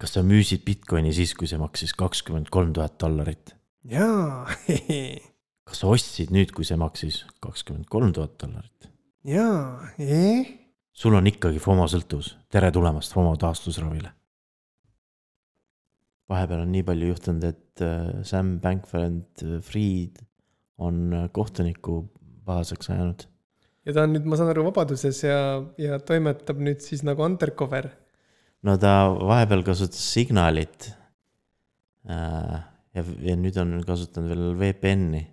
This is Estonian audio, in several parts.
kas sa müüsid Bitcoini siis, kui see maksis kakskümmend kolm tuhat dollarit? jaa kas sa ostsid nüüd, kui see maksis kakskümmend kolm tuhat dollarit? jaa, eh? sul on ikkagi FOMO sõltuvus, tere tulemast FOMO taastusravile. vahepeal on nii palju juhtunud, et äh, Sam Bankman-Fried on äh, kohtuniku pahaseks ajanud. ja ta on nüüd, ma saan aru, vabaduses ja, ja toimetab nüüd siis nagu undercover. No ta vahepeal kasutas Signalit äh,. ja, ja nüüd on kasutanud veel VPN-i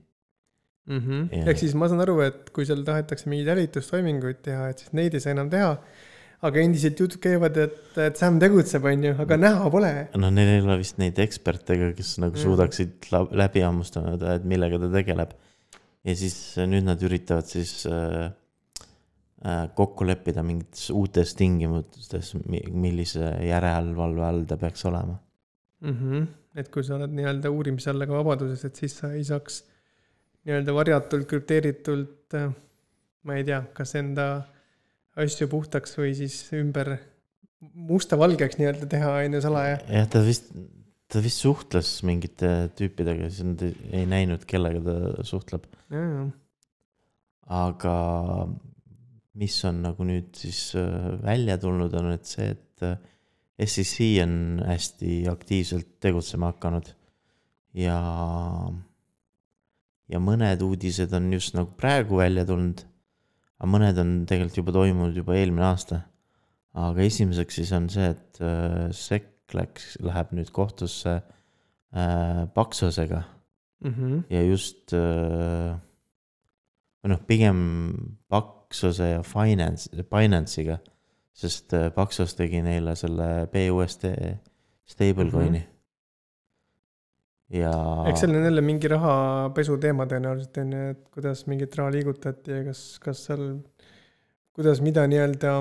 mm. -hmm. Ehk siis ma saan aru, et kui seal tahetakse mingeid jälitustoiminguid teha, et siis neid ei saa enam teha. aga endiselt jutud käivad, et, et Sam tegutseb, on ju, aga näha pole. noh, neil ei ole vist neid eksperte, kes nagu Jah. suudaksid läbi hammustada, et millega ta tegeleb. ja siis nüüd nad üritavad siis äh, kokku leppida mingites uutes tingimustes, millise järelevalve all ta peaks olema. mm. -hmm. et kui sa oled nii-öelda uurimise all, aga vabaduses, et siis sa ei saaks nii-öelda varjatult, krüpteeritult, äh, ma ei tea, kas enda asju puhtaks või siis ümber musta-valgeks nii-öelda teha, on ju, salaja. jah, ta vist, ta vist suhtles mingite tüüpidega, siis nad ei, ei näinud, kellega ta suhtleb. aga mis on nagu nüüd siis äh, välja tulnud, on, et see, et äh, SEC on hästi aktiivselt tegutsema hakanud. ja, ja mõned uudised on just nagu praegu välja tulnud. aga mõned on tegelikult juba toimunud juba eelmine aasta. aga esimeseks siis on see, et äh, SEC läks, läheb nüüd kohtusse äh, Paxosega mm. -hmm. ja just äh, või noh, pigem Paxose ja Finance, Binance'iga, sest äh, Paxos tegi neile selle BUSD stablecoin'i mm. -hmm. ja eks seal on jälle mingi rahapesu teema tõenäoliselt on ju, et kuidas mingit raha liigutati ja kas, kas seal, kuidas mida nii-öelda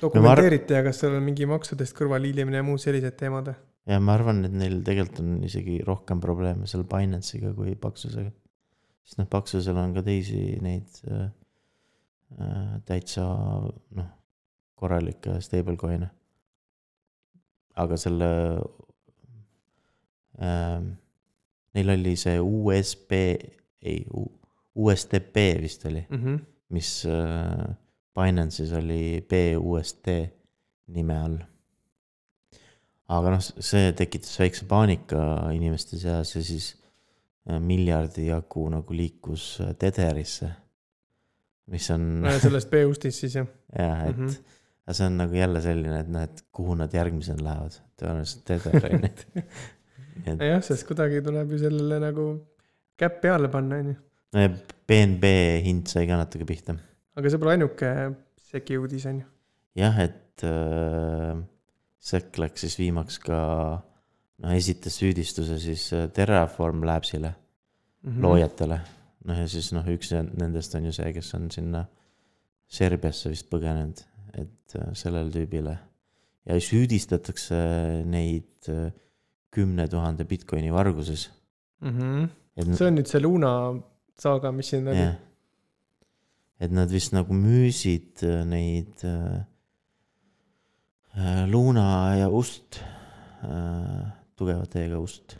dokumenteeriti ja kas seal on mingi maksudest kõrvalehiilimine ja muud sellised teemad ja ma arvan, et neil tegelikult on isegi rohkem probleeme seal Binance'iga kui Paxosega. sest noh, Paxosel on ka teisi neid äh, täitsa noh, korralikke stablecoin'e. aga selle äh,, neil oli see USB, ei, USDP vist oli mm. -hmm. mis äh, Binance'is oli BUSD nime all. aga noh, see tekitas väikse paanika inimeste seas ja siis äh, miljardi jagu nagu liikus äh, Tetherisse. Mis on sellest B-ustist siis jah jah, et mm. -hmm. aga see on nagu jälle selline, et noh, et kuhu nad järgmisena lähevad, tõenäoliselt Tether on ju. jah, sest kuidagi tuleb ju sellele nagu käpp peale panna, on ju. no ja BNB hind sai ka natuke pihta. aga see pole ainuke seki uudis, on ju. jah, et äh, SEC läks siis viimaks ka, noh, esitas süüdistuse siis äh, Terraform Labsile mm -hmm. loojatele. Noh, ja siis noh, üks nendest on ju see, kes on sinna Serbiasse vist põgenenud, et äh, sellele tüübile. ja süüdistatakse neid äh, kümne tuhande Bitcoini varguses. mm. -hmm. et see on nüüd see Luna saaga, mis siin oli jah, et nad vist nagu müüsid äh, neid äh, Luna ja Ust äh,, tugeva T-ga Ust,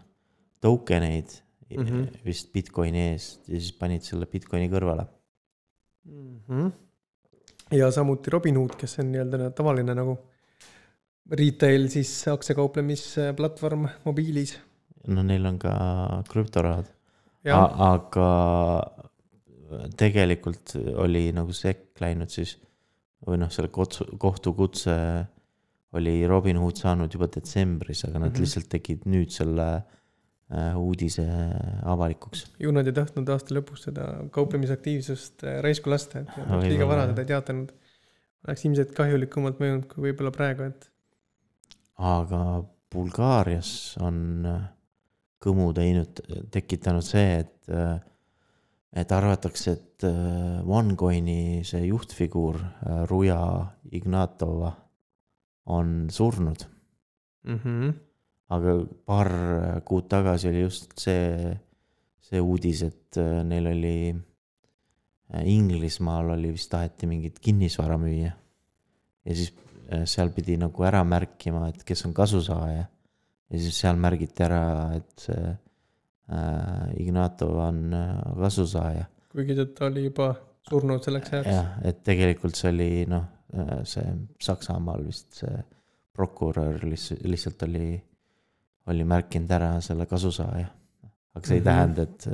token eid mm. -hmm. vist Bitcoini eest ja siis panid selle Bitcoini kõrvale. mm. -hmm. ja samuti Robinhood, kes on nii-öelda tavaline nagu retail siis aktsiakauplemisplatvorm mobiilis. no neil on ka krüptorahad, aga tegelikult oli nagu sekk läinud siis või noh, selle kutsu, kohtukutse oli Robinhood saanud juba detsembris, aga nad mm. -hmm. lihtsalt tegid nüüd selle äh, uudise avalikuks. ju nad ei tahtnud aasta lõpus seda kauplemisaktiivsust äh, raisku lasta, et nad oleks liiga vara seda ei teatanud. oleks ilmselt kahjulikumalt mõjunud kui võib-olla praegu, et aga Bulgaarias on äh, kõmu teinud, tekitanud see, et, et arvatakse, et äh, OneCoini see juhtfiguur äh, Ruja Ignatova on surnud. mm. -hmm. Aga paar kuud tagasi oli just see, see uudis, et äh, neil oli, Inglismaal oli vist taheti mingit kinnisvara müüa. ja siis äh, seal pidi nagu ära märkima, et kes on kasusaaja. ja siis seal märgiti ära, et äh, Ignatov on äh, kasusaaja. kuigi ta oli juba surnud selleks ajaks. jah, et tegelikult see oli noh, see Saksamaal vist see prokurör lihtsalt, lihtsalt oli, oli märkinud ära selle kasusaaja. aga see ei mm -hmm. tähenda, et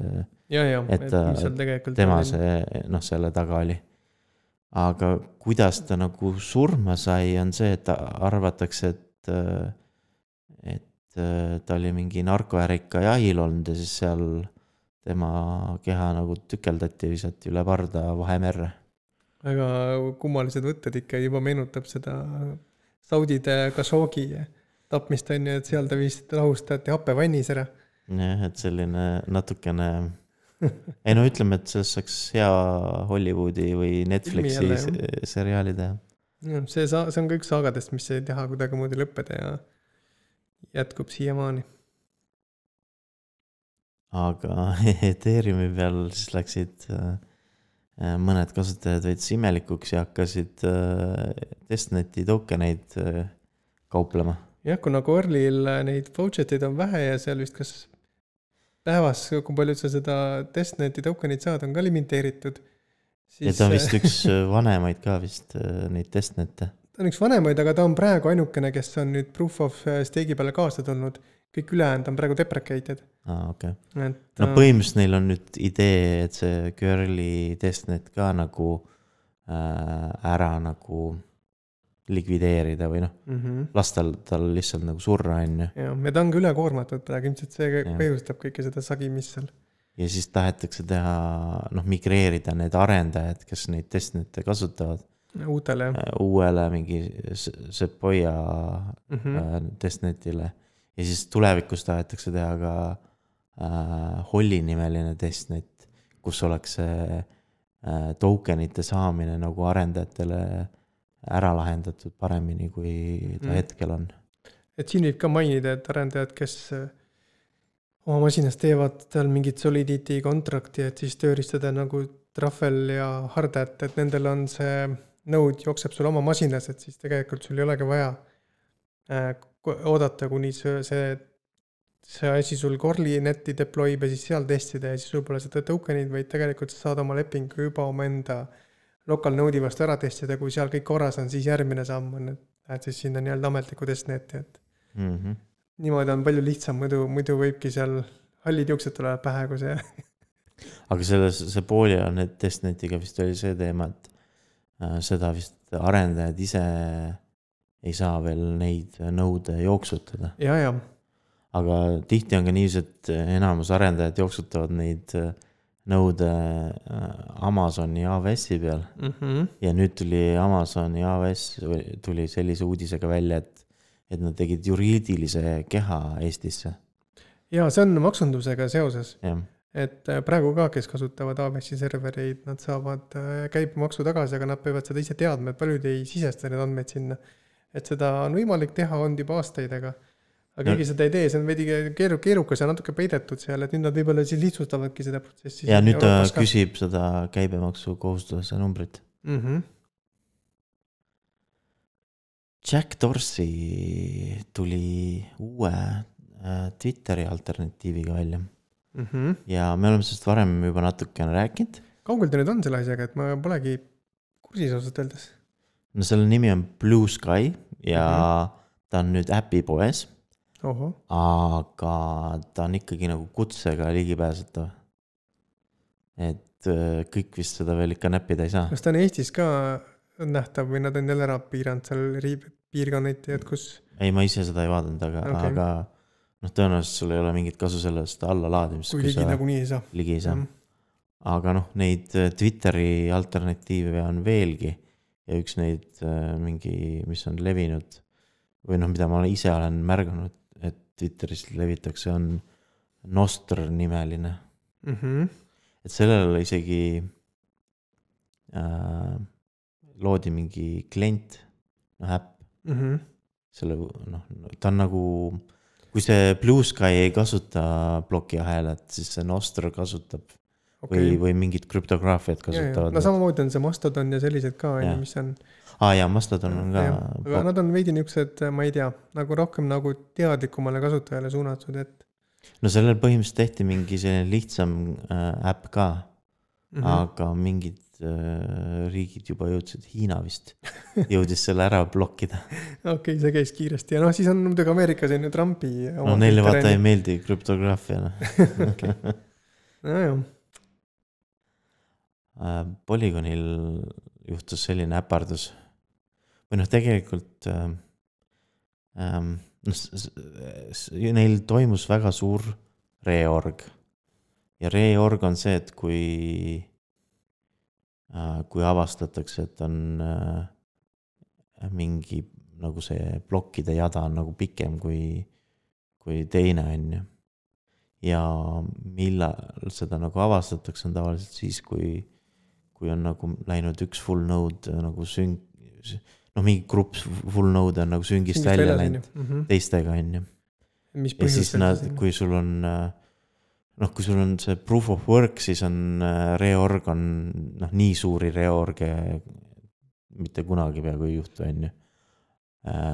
ja, ja, et, et tema oli... see, noh, selle taga oli. aga kuidas ta nagu surma sai, on see, et arvatakse, et, et ta oli mingi narkoärika jahil olnud ja siis seal tema keha nagu tükeldati visati üle parda Vahemerre. väga kummalised võtted ikka, juba meenutab seda Saudide Khashoggi tapmist on ju, et seal ta vist lahustati happevannis ära. jah, et selline natukene ei no ütleme, et sellest saaks hea Hollywoodi või Netflixi seriaali teha. see sa-, see on ka üks saagadest, mis ei taha kuidagimoodi lõppeda ja jätkub siiamaani. aga Ethereumi peal siis läksid äh, mõned kasutajad veits imelikuks ja hakkasid äh, testneti tokeneid äh, kauplema. Jah, kuna Corlil neid voucher eid on vähe ja seal vist kas päevas, kui palju sa seda testneti tokenit saad, on ka limiteeritud. ja ta on vist üks äh, vanemaid ka vist, äh, neid testnete. ta on üks vanemaid, aga ta on praegu ainukene, kes on nüüd proof of äh, stake'i peale kaasa tulnud. kõik ülejäänud on praegu deprecated. aa, okei okay.. no põhimõtteliselt neil on nüüd idee, et see curly testnet ka nagu äh, ära nagu likvideerida või noh mm -hmm., lasta tal, tal lihtsalt nagu surra, on ju. jah, ja ta on ka ülekoormatud praegu, ilmselt see põhjustab kõike seda sagi, mis seal. ja siis tahetakse teha, noh, migreerida need arendajad, kes neid testnete kasutavad. uutele, jah. Äh, uuele mingi Sepoia mm -hmm. testnetile. ja siis tulevikus tahetakse teha ka äh, Holli nimeline testnet, kus oleks see äh, tokenite saamine nagu arendajatele äh, ära lahendatud paremini, kui ta mm. hetkel on. et siin võib ka mainida, et arendajad, kes äh, oma masinas teevad seal mingit Solidity contract'i, et siis tööriistada nagu Truffle ja Hardhat, et nendel on see node jookseb sul oma masinas, et siis tegelikult sul ei olegi vaja äh, oodata, kuni see, see, see asi sul Corli netti deploy ib ja siis seal testida ja siis sul pole seda token'id, vaid tegelikult sa saad oma lepingu juba omaenda äh, local node'i vastu ära testida, kui seal kõik korras on, siis järgmine samm on, et lähed siis sinna nii-öelda ametlikku testnet'i, et mm. -hmm. niimoodi on palju lihtsam, muidu, muidu võibki seal hallid juuksed tulevad pähe, kui see aga selles, see Poolia need testnetiga vist oli see teema, et äh, seda vist arendajad ise ei saa veel neid nõude jooksutada. ja, ja. aga tihti on ka niiviisi, et enamus arendajad jooksutavad neid äh, nõude äh, Amazoni AWS-i peal mm. -hmm. ja nüüd tuli Amazoni AWS tuli sellise uudisega välja, et, et nad tegid juriidilise keha Eestisse. ja see on maksundusega seoses. et äh, praegu ka, kes kasutavad AWS-i servereid, nad saavad äh, käibemaksu tagasi, aga nad peavad seda ise teadma, et paljud ei sisesta neid andmeid sinna. et seda on võimalik teha olnud juba aastaid, aga aga keegi seda ei tee, see on veidi keeru-, keerukas ja natuke peidetud seal, et nüüd nad võib-olla siis lihtsustavadki seda protsessi. ja nüüd ta küsib seda käibemaksukohustuse numbrit mm. -hmm. Jack Dorsey tuli uue äh, Twitteri alternatiiviga välja mm. -hmm. ja me oleme sellest varem juba natukene rääkinud. kaugel ta nüüd on selle asjaga, et ma polegi kursis ausalt öeldes? no selle nimi on Blue Sky ja mm -hmm. ta on nüüd äpipoes aga ta on ikkagi nagu kutsega ligipääsetav. et äh, kõik vist seda veel ikka näppida ei saa. kas ta on Eestis ka nähtav või nad on jälle ära piiranud seal riib-, piirkonniti, et kus? ei, ma ise seda ei vaadanud, aga okay., aga noh, tõenäoliselt sul ei ole mingit kasu sellest allalaadimist. kui ligi nagunii ei saa. ligi ei saa mm. -hmm. aga noh, neid äh, Twitteri alternatiive on veelgi ja üks neid äh, mingi, mis on levinud või noh, mida ma ise olen märganud, Twitteris levitakse, on Nostr nimeline mm. -hmm. et sellel isegi äh, loodi mingi klient, noh äpp mm. -hmm. selle noh, ta on nagu, kui see Blue Sky ei kasuta plokiahelat, siis see Nostr kasutab või okei, või mingit krüptograafiat kasutavad no. samamoodi on see Mastodon ja sellised ka on ju, mis on. aa jaa, Mastodon on ka aga nad on veidi niuksed, ma ei tea, nagu rohkem nagu teadlikumale kasutajale suunatud, et no sellel põhimõtteliselt tehti mingi selline lihtsam äh, äpp ka mm. -hmm. aga mingid äh, riigid juba jõudsid, Hiina vist jõudis selle ära blokkida. okei, see käis kiiresti ja noh, siis on muidugi Ameerikas on ju Trumpi. no neile vaata ei. meeldi krüptograafia noh. nojah, Äh, Polygonil juhtus selline äpardus või noh, tegelikult ähm, ähm, noh, neil toimus väga suur reorg ja reorg on see, et kui äh,, kui avastatakse, et on äh, mingi nagu see plokkide jada on nagu pikem kui, kui teine on ju. ja millal seda nagu avastatakse, on tavaliselt siis, kui, kui on nagu läinud üks full node nagu süng-, noh, mingi grupp full node on nagu süngist välja läinud teistega, on ju. Ja siis nad kui sul on äh, noh, kui sul on see proof of work, siis on äh, reorg on noh, nii suuri reorge mitte kunagi peaaegu ei juhtu, on ju.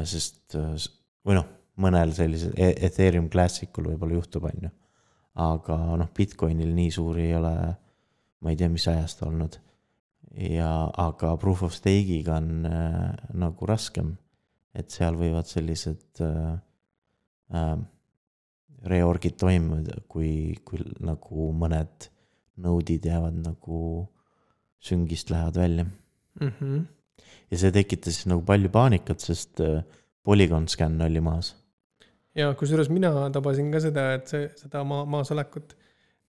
sest äh, või noh, mõnel sellisel E- Ethereum Classicul võib-olla juhtub, on ju. aga noh, Bitcoinil nii suuri ei ole, ma ei tea, mis ajast olnud. ja, aga proof of stake'iga on äh, nagu raskem, et seal võivad sellised äh, äh, reorgid toimuda, kui, kui nagu mõned node'id jäävad nagu süngist lähevad välja. Mhm. ja see tekitas nagu palju paanikat, sest äh, Polygon scan oli maas. ja kusjuures mina tabasin ka seda, et see, seda maa, maasolekut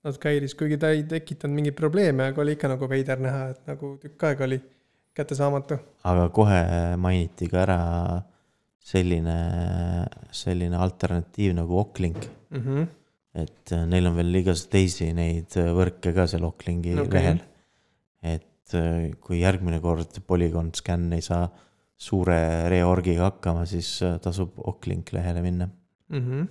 natuke häiris, kuigi ta ei tekitanud mingeid probleeme, aga oli ikka nagu veider näha, et nagu tükk aega oli kättesaamatu. aga kohe mainiti ka ära selline, selline alternatiiv nagu Ocklink. mm. -hmm. et neil on veel igasuguseid teisi neid võrke ka seal Ocklinki Okei. okay. lehel. et äh, kui järgmine kord Polygon scan ei saa suure reorgiga hakkama, siis äh, tasub Ocklink lehele minna. mm. -hmm.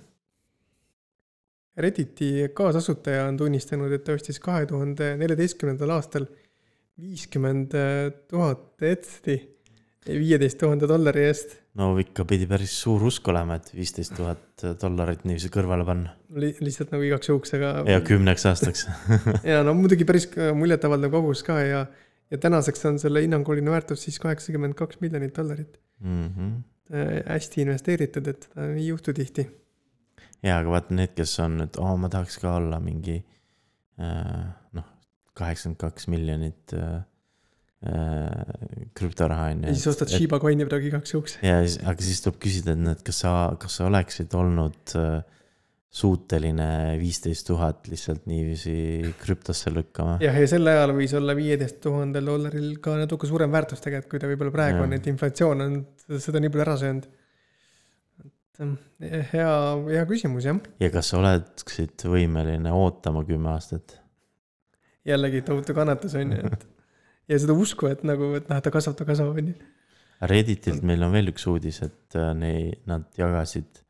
Redditi kaasasutaja on tunnistanud, et ta ostis kahe tuhande neljateistkümnendal aastal viiskümmend tuhat etsi viieteist tuhande dollari eest no ikka pidi päris suur usk olema, et viisteist tuhat dollarit niiviisi kõrvale panna li. lihtsalt nagu igaks juhuks, aga. ja kümneks aastaks. ja no muidugi päris muljetavaldav kogus ka ja, ja tänaseks on selle hinnanguline väärtus siis kaheksakümmend kaks miljonit dollarit. Mhm. hästi investeeritud, et seda ei juhtu tihti. ja, aga vaata need, kes on, et oo, ma tahaks ka olla mingi äh, noh, kaheksakümmend kaks miljonit äh, äh, krüptoraha on ja siis ostad. Shiba coin'i praegu igaks juhuks. ja aga siis tuleb küsida, et noh, et kas sa, kas sa oleksid olnud äh, suuteline viisteist tuhat lihtsalt niiviisi krüptosse lükkama. jah, ja sel ajal võis olla viieteist tuhandel dollaril ka natuke suurem väärtus tegelikult, kui ta võib-olla praegu Jah. on, et inflatsioon on seda- seda nii palju ära söönud. hea, hea küsimus jah. ja kas sa oleksid võimeline ootama kümme aastat? jällegi tohutu kannatus on ju, et ja seda usku, et nagu, et noh, ta kasvab, ta kasvab on ju. Redditilt meil on veel üks uudis, et äh, nei-, nad jagasid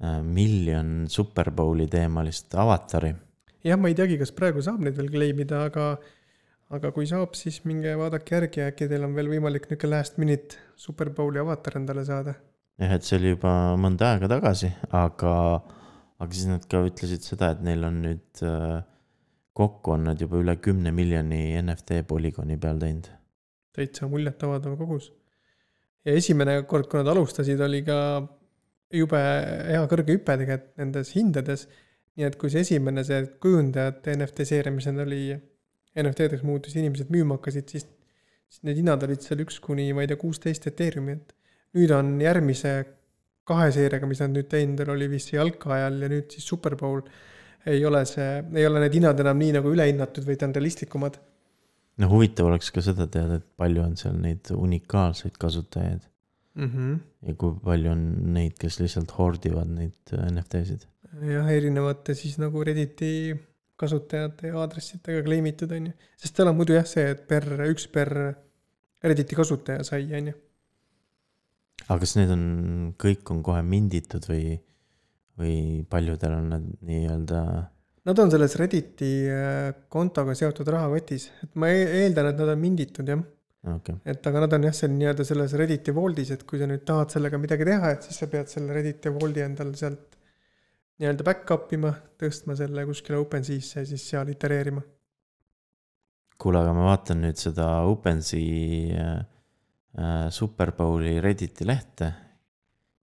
äh, miljon Super Bowli teemalist avatari. jah, ma ei teagi, kas praegu saab neid veel kleimida, aga aga kui saab, siis minge vaadake järgi, äkki teil on veel võimalik niisugune last minute Super Bowli avatar endale saada. jah, et see oli juba mõnda aega tagasi, aga, aga siis nad ka ütlesid seda, et neil on nüüd äh, kokku on nad juba üle kümne miljoni NFT polügooni peal teinud. täitsa muljetavaldav kogus. ja esimene kord, kui nad alustasid, oli ka jube hea kõrge hüpe tegelikult nendes hindades. nii et kui see esimene see kujundajate NFT seeria, mis nad oli NFT-deks muutus, inimesed müüma hakkasid, siis, siis need hinnad olid seal üks kuni, ma ei tea, kuusteist Ethereumi, et nüüd on järgmise kahe seeriaga, mis nad nüüd teinud, oli vist jalka ajal ja nüüd siis Super Bowl. ei ole see, ei ole need hinnad enam nii nagu ülehinnatud, vaid on realistlikumad no huvitav oleks ka seda teada, et palju on seal neid unikaalseid kasutajaid mm. -hmm. ja kui palju on neid, kes lihtsalt hordivad neid äh, NFT-sid. jah, erinevate siis nagu Redditi kasutajate ja aadressidega claim itud, on ju. sest seal on muidu jah see, et per, üks per Redditi kasutaja sai, on ju. Aga kas need on, kõik on kohe minditud või, või paljudel on nad nii-öelda Nad on selles Redditi äh, kontoga seotud rahakotis, et ma e- eeldan, et nad on minditud jah. okay., et aga nad on jah, seal nii-öelda selles Redditi Vaultis, et kui sa nüüd tahad sellega midagi teha, et siis sa pead selle Redditi Vauldi endal sealt nii-öelda back-up ima, tõstma selle kuskile OpenSea'sse ja siis seal itereerima. kuule, aga ma vaatan nüüd seda OpenSea äh, äh, Superbowli Redditi lehte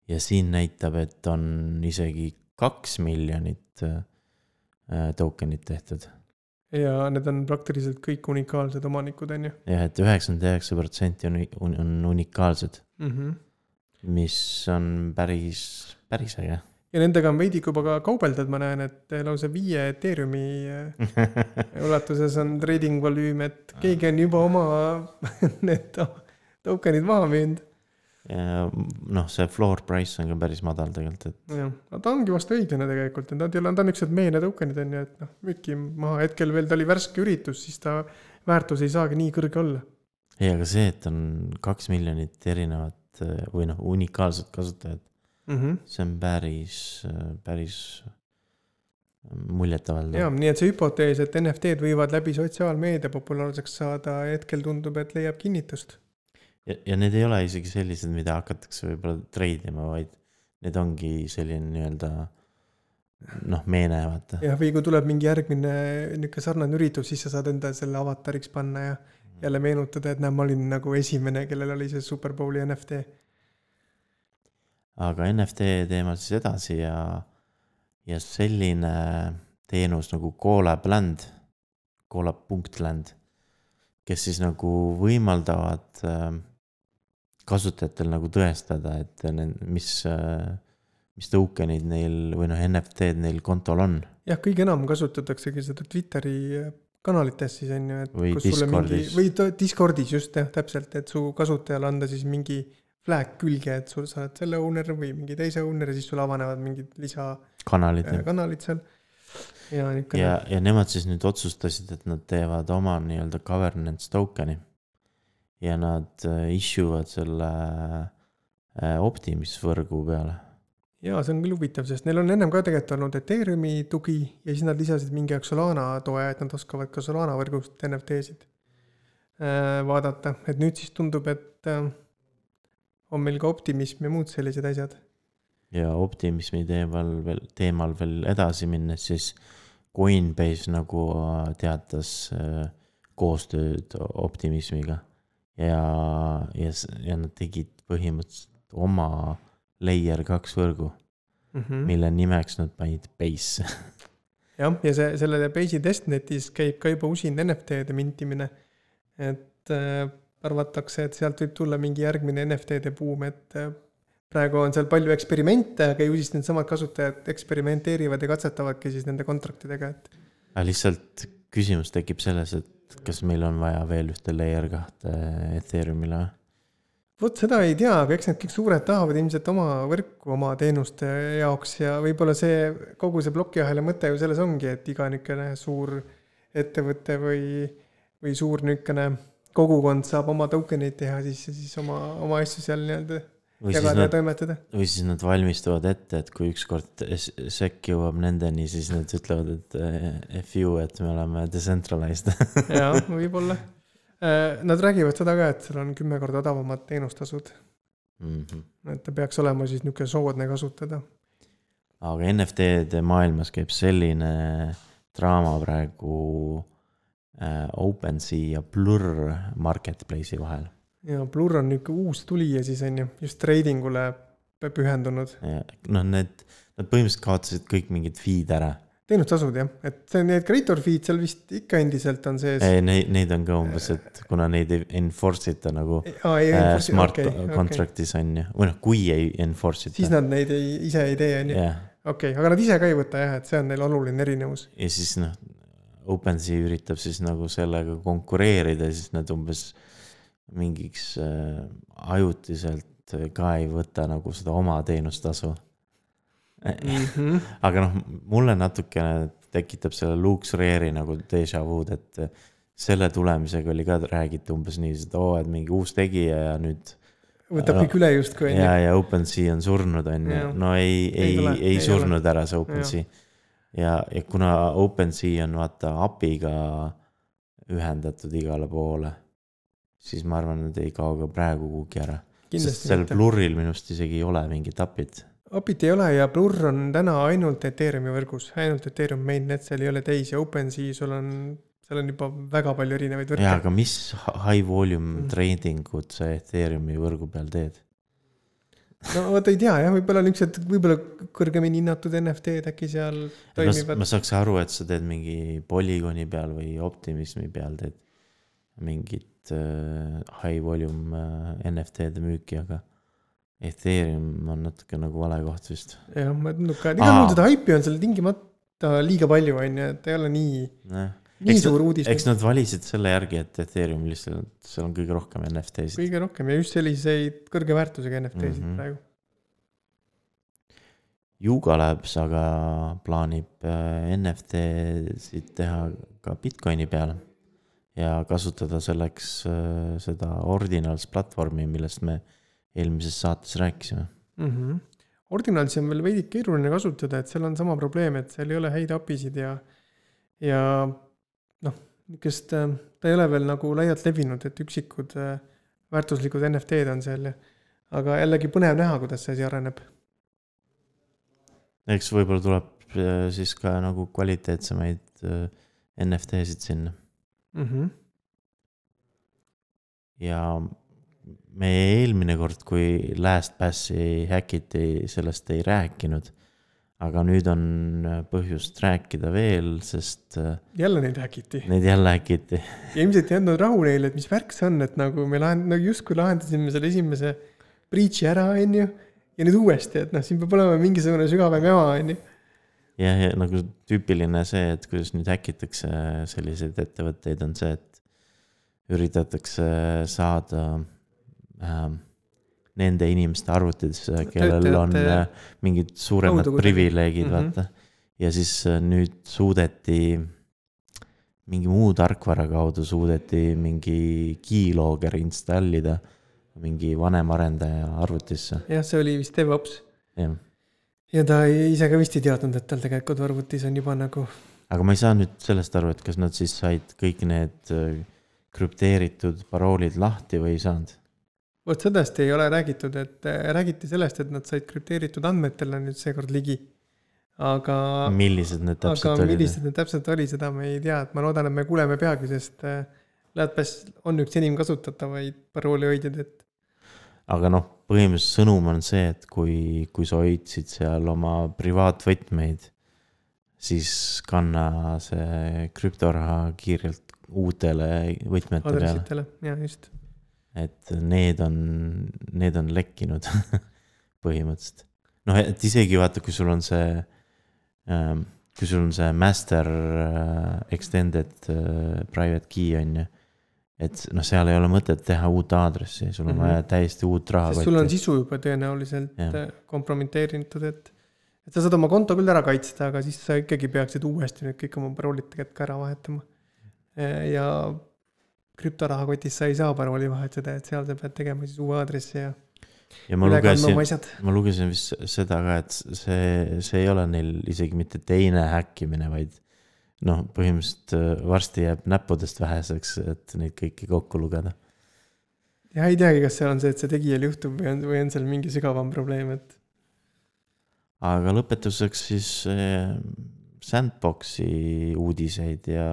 ja siin näitab, et on isegi kaks miljonit äh, äh, tokenit tehtud. ja need on praktiliselt kõik unikaalsed omanikud, on ju jah, et üheksakümmend üheksa protsenti on, on unikaalsed, mm. -hmm. mis on päris, päris äge. ja nendega on veidi juba ka kaubeldud, ma näen, et lausa viie Ethereumi ulatuses on trading volüüm, et keegi on juba oma need tokenid maha müünud. noh, see floor price on ka päris madal tegelikult, et jah, aga ta ongi vast õiglane tegelikult, et nad ei ole, ta on niisugused meene tokenid on ju, et noh, müüki maha, hetkel veel ta oli värske üritus, siis ta väärtus ei saagi nii kõrge olla. ei, aga see, et on kaks miljonit erinevat äh, või noh, unikaalset kasutajat, mm. -hmm. see on päris, päris muljetavaldav ja. nii et see hüpotees, et NFT-d võivad läbi sotsiaalmeedia populaarseks saada, hetkel tundub, et leiab kinnitust. ja, ja need ei ole isegi sellised, mida hakatakse võib-olla treidima, vaid need ongi selline nii-öelda noh, meene, vaata. jah, või kui tuleb mingi järgmine niisugune sarnane üritus, siis sa saad enda selle avatariks panna ja jälle meenutada, et näe, ma olin nagu esimene, kellel oli see Superbowli NFT. aga NFT teemal siis edasi ja, ja selline teenus nagu Colab-Land, Colab.land, kes siis nagu võimaldavad äh, kasutajatel nagu tõestada, et mis äh,, mis token'id neil või noh, NFT-d neil kontol on jah, kõige enam kasutataksegi seda Twitteri kanalites siis on ju, et Või kus sulle mingi Discordis. või Discordis just jah, täpselt, et su kasutajale anda siis mingi flag külge, et sul sa oled selle owner või mingi teise owner ja siis sul avanevad mingid kanalid. lisakanalid seal. ja ja ja nemad siis nüüd otsustasid, et nad teevad oma nii-öelda governance token'i. Ja nad äh, issuevad selle äh, Optimis võrgu peale. ja see on küll huvitav, sest neil on ennem ka tegelikult olnud Ethereumi tugi ja siis nad lisasid mingi aeg Solana toe, et nad oskavad ka Solana võrgust NFT-sid äh, vaadata, et nüüd siis tundub, et on meil ka optimism ja muud sellised asjad ja optimismi teemal veel, teemal veel edasi minnes, siis Coinbase nagu teatas koostööd optimismiga. ja, ja, ja nad tegid põhimõtteliselt oma layer kaks võrgu, mm. -hmm. mille nimeks nad panid Base. jah, ja see, selle Base'i testnetis käib ka juba usin NFT-de mintimine. et äh, arvatakse, et sealt võib tulla mingi järgmine NFT-de buum, et äh, praegu on seal palju eksperimente, aga ju siis needsamad kasutajad eksperimenteerivad ja katsetavadki siis nende kontraktidega, et aga lihtsalt küsimus tekib selles, et kas meil on vaja veel ühte layer kahte Ethereumile vot seda ei tea, aga eks need kõik suured tahavad ilmselt oma võrku oma teenuste jaoks ja võib-olla see kogu see plokiahela mõte ju selles ongi, et iga niisugune suur ettevõte või, või suur niisugune kogukond saab oma token'eid teha siis ja siis oma, oma asju seal nii-öelda või siis nad, või siis nad valmistuvad ette, et kui ükskord S- SEC jõuab nendeni, siis nad ütlevad, et eh, F you, et me oleme decentralized. jaa, võib-olla. Nad räägivad seda ka, et seal on kümme korda odavamad teenustasud, Mhm. et ta peaks olema siis niisugune soodne kasutada. aga NFT-de maailmas käib selline draama praegu äh, OpenSea ja Blur marketplace'i vahel. Ja Blur on niisugune uus tulija siis on ju, just trading ule pühendunud. noh, need, nad põhimõtteliselt kaotasid kõik mingid feed ära. teenustasud jah, et see need creator feed seal vist ikka endiselt on sees. Neid, neid on ka umbes, et kuna neid ei enforce ita nagu aa, ei, äh, smart okay, contract'is on ju, või noh, kui ei enforce siis ita. nad neid ei, ise ei tee, on ju. okei, aga nad ise ka ei võta jah, et see on neil oluline erinevus. ja siis noh, OpenSea üritab siis nagu sellega konkureerida, siis nad umbes mingiks äh, ajutiselt ka ei võta nagu seda oma teenustasu. Mhm. aga noh, mulle natukene tekitab selle Luke Reeri nagu déjà vu'd, et selle tulemisega oli ka räägiti umbes nii, et oo, et mingi uus tegija ja nüüd võtab kõik üle justkui, ja, ja OpenSea on surnud, on ju no ei, Ei ei, ei, surnud ära see OpenSea. ja, ja kuna OpenSea on vaata API-ga ühendatud igale poole, siis ma arvan, nad ei kao ka praegu kuhugi ära. sest seal. Blurril minu arust isegi ei ole mingit API-t. API-t ei ole ja Blur on täna ainult Ethereumi võrgus, ainult Ethereum mainnet, seal ei ole teisi, OpenSea sul on, seal on juba väga palju erinevaid jaa, võrke. aga mis high volume Mm. trading ut sa Ethereumi võrgu peal teed? no vot ei tea jah, võib-olla niisugused, võib-olla kõrgemini hinnatud NFT-d äkki seal toimivad ma. saaks aru, et sa teed mingi Polygoni peal või Optimismi peal teed mingit äh, high volume äh, NFT-de müüki, aga Ethereum on natuke nagu vale koht vist. jah, ma tundub ka, igal juhul seda haipi on seal tingimata liiga palju, on ju, et ei ole nii, nii Eks suur uudis. eks nad valisid selle järgi, et Ethereum lihtsalt, seal on kõige rohkem NFT-sid. kõige rohkem ja just selliseid kõrge väärtusega NFT-sid mm. -hmm. praegu. Yuga Labs aga plaanib äh, NFT-sid teha ka Bitcoini peal ja kasutada selleks äh, seda Ordinals platvormi, millest me eelmises saates rääkisime. mm. -hmm. Ordinalsi on veel veidi keeruline kasutada, et seal on sama probleem, et seal ei ole häid API-sid ja, ja noh, niisugust, ta ei ole veel nagu laialt levinud, et üksikud äh, väärtuslikud NFT-d on seal ja aga jällegi põnev näha, kuidas see asi areneb. eks võib-olla tuleb äh, siis ka nagu kvaliteetsemaid äh, NFT-sid sinna mm. -hmm. ja meie eelmine kord, kui LastPassi häkiti, sellest ei rääkinud. aga nüüd on põhjust rääkida veel, sest äh, jälle neid häkiti neid jälle häkiti. ja ilmselt ei andnud rahu neile, et mis värk see on, et nagu me lahend-, nagu justkui lahendasime selle esimese breach'i ära, on ju. ja nüüd uuesti, et noh, siin peab olema mingisugune sügavam jama, on ju. ja, ja nagu tüüpiline see, et kuidas nüüd häkitakse selliseid ettevõtteid, on see, et üritatakse saada äh, nende inimeste arvutitesse, kellel on äh, mingid suuremad privileegid, Mhm. vaata. ja siis äh, nüüd suudeti mingi muu tarkvara kaudu suudeti mingi keylogger installida mingi vanema arendaja arvutisse, jah, see oli vist DevOps. jah. Ja ta ise ka vist ei teadnud, et tal tegelikult arvutis on juba nagu, aga ma ei saa nüüd sellest aru, et kas nad siis said kõik need äh, krüpteeritud paroolid lahti või ei saanud? vot sellest ei ole räägitud, et äh, räägiti sellest, et nad said krüpteeritud andmetele nüüd seekord ligi. aga, millised need aga täpselt olid? millised need täpselt oli, seda me ei tea, et ma loodan, et me kuuleme peagi, sest äh, LastPass on üks enim kasutatavaid paroolihoidjaid, et aga noh, põhimõtteliselt sõnum on see, et kui, kui sa hoidsid seal oma privaatvõtmeid, siis kanna see krüptoraha kiirelt uutele võtmete peale, ja just. et need on, need on lekkinud põhimõtteliselt. noh, et isegi vaata, kui sul on see, kui sul on see master äh, extended äh, private key on ju, et noh, seal ei ole mõtet teha uut aadressi, sul on Mhm. vaja täiesti uut raha sest sul on sisu juba tõenäoliselt Jah. äh, kompromiteeritud, et, et sa saad oma konto küll ära kaitsta, aga siis sa ikkagi peaksid uuesti nüüd kõik oma paroolid tegelikult ka ära vahetama. ja krüptorahakotis sa ei saa parooli vahetada, et seal sa pead tegema siis uue aadressi ja ja ma lugesin ma lugesin vist seda ka, et see, see ei ole neil isegi mitte teine häkkimine, vaid noh, põhimõtteliselt äh, varsti jääb näppudest väheseks, et neid kõiki kokku lugeda. ja ei teagi, kas seal on see, et see tegijal juhtub või on, või on seal mingi sügavam probleem, et aga lõpetuseks siis äh, Sandboxi uudiseid ja,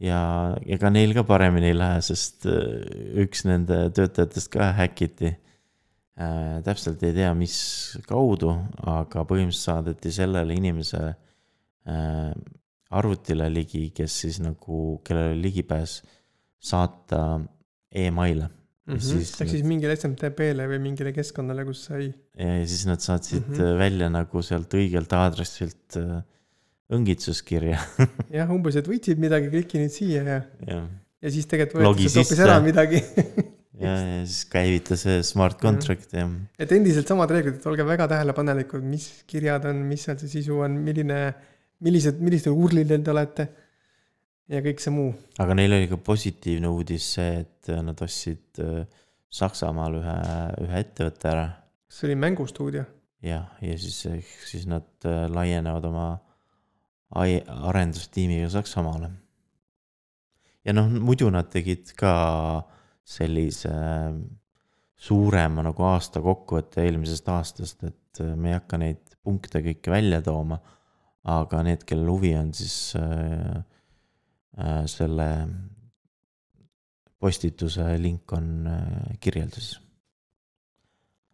ja ega neil ka paremini ei lähe, sest äh, üks nende töötajatest ka häkiti. täpselt ei tea, mis kaudu, aga põhimõtteliselt saadeti sellele inimesele äh, arvutile ligi, kes siis nagu, kellel oli ligipääs saata emaile mm -hmm. siis ehk siis mingile SMTP-le või mingile keskkonnale, kus sai ja ja siis nad saatsid mm Mhm. -hmm. välja nagu sealt õigelt aadressilt äh, õngitsuskirja jah, umbes, et võitsid midagi, kliki nüüd siia ja, ja, ja siis tegelikult võeti sealt hoopis ära midagi ja, ja siis käivita see smart contract ja et endiselt samad reeglid, et olge väga tähelepanelikud, mis kirjad on, mis seal see sisu on, milline, millised, millistel urlidel te olete. ja kõik see muu. aga neil oli ka positiivne uudis see, et nad ostsid äh, Saksamaal ühe, ühe ettevõtte ära kas see oli mängustuudio? ja, ja siis, siis nad äh, laienevad oma arendustiimiga Saksamaale. ja noh, muidu nad tegid ka sellise suurema nagu aasta kokkuvõtte eelmisest aastast, et äh, me ei hakka neid punkte kõiki välja tooma. Aga need, kellel huvi on, siis äh, äh, selle postituse link on äh, kirjelduses.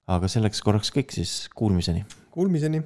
aga selleks korraks kõik siis, kuulmiseni. Kuulmiseni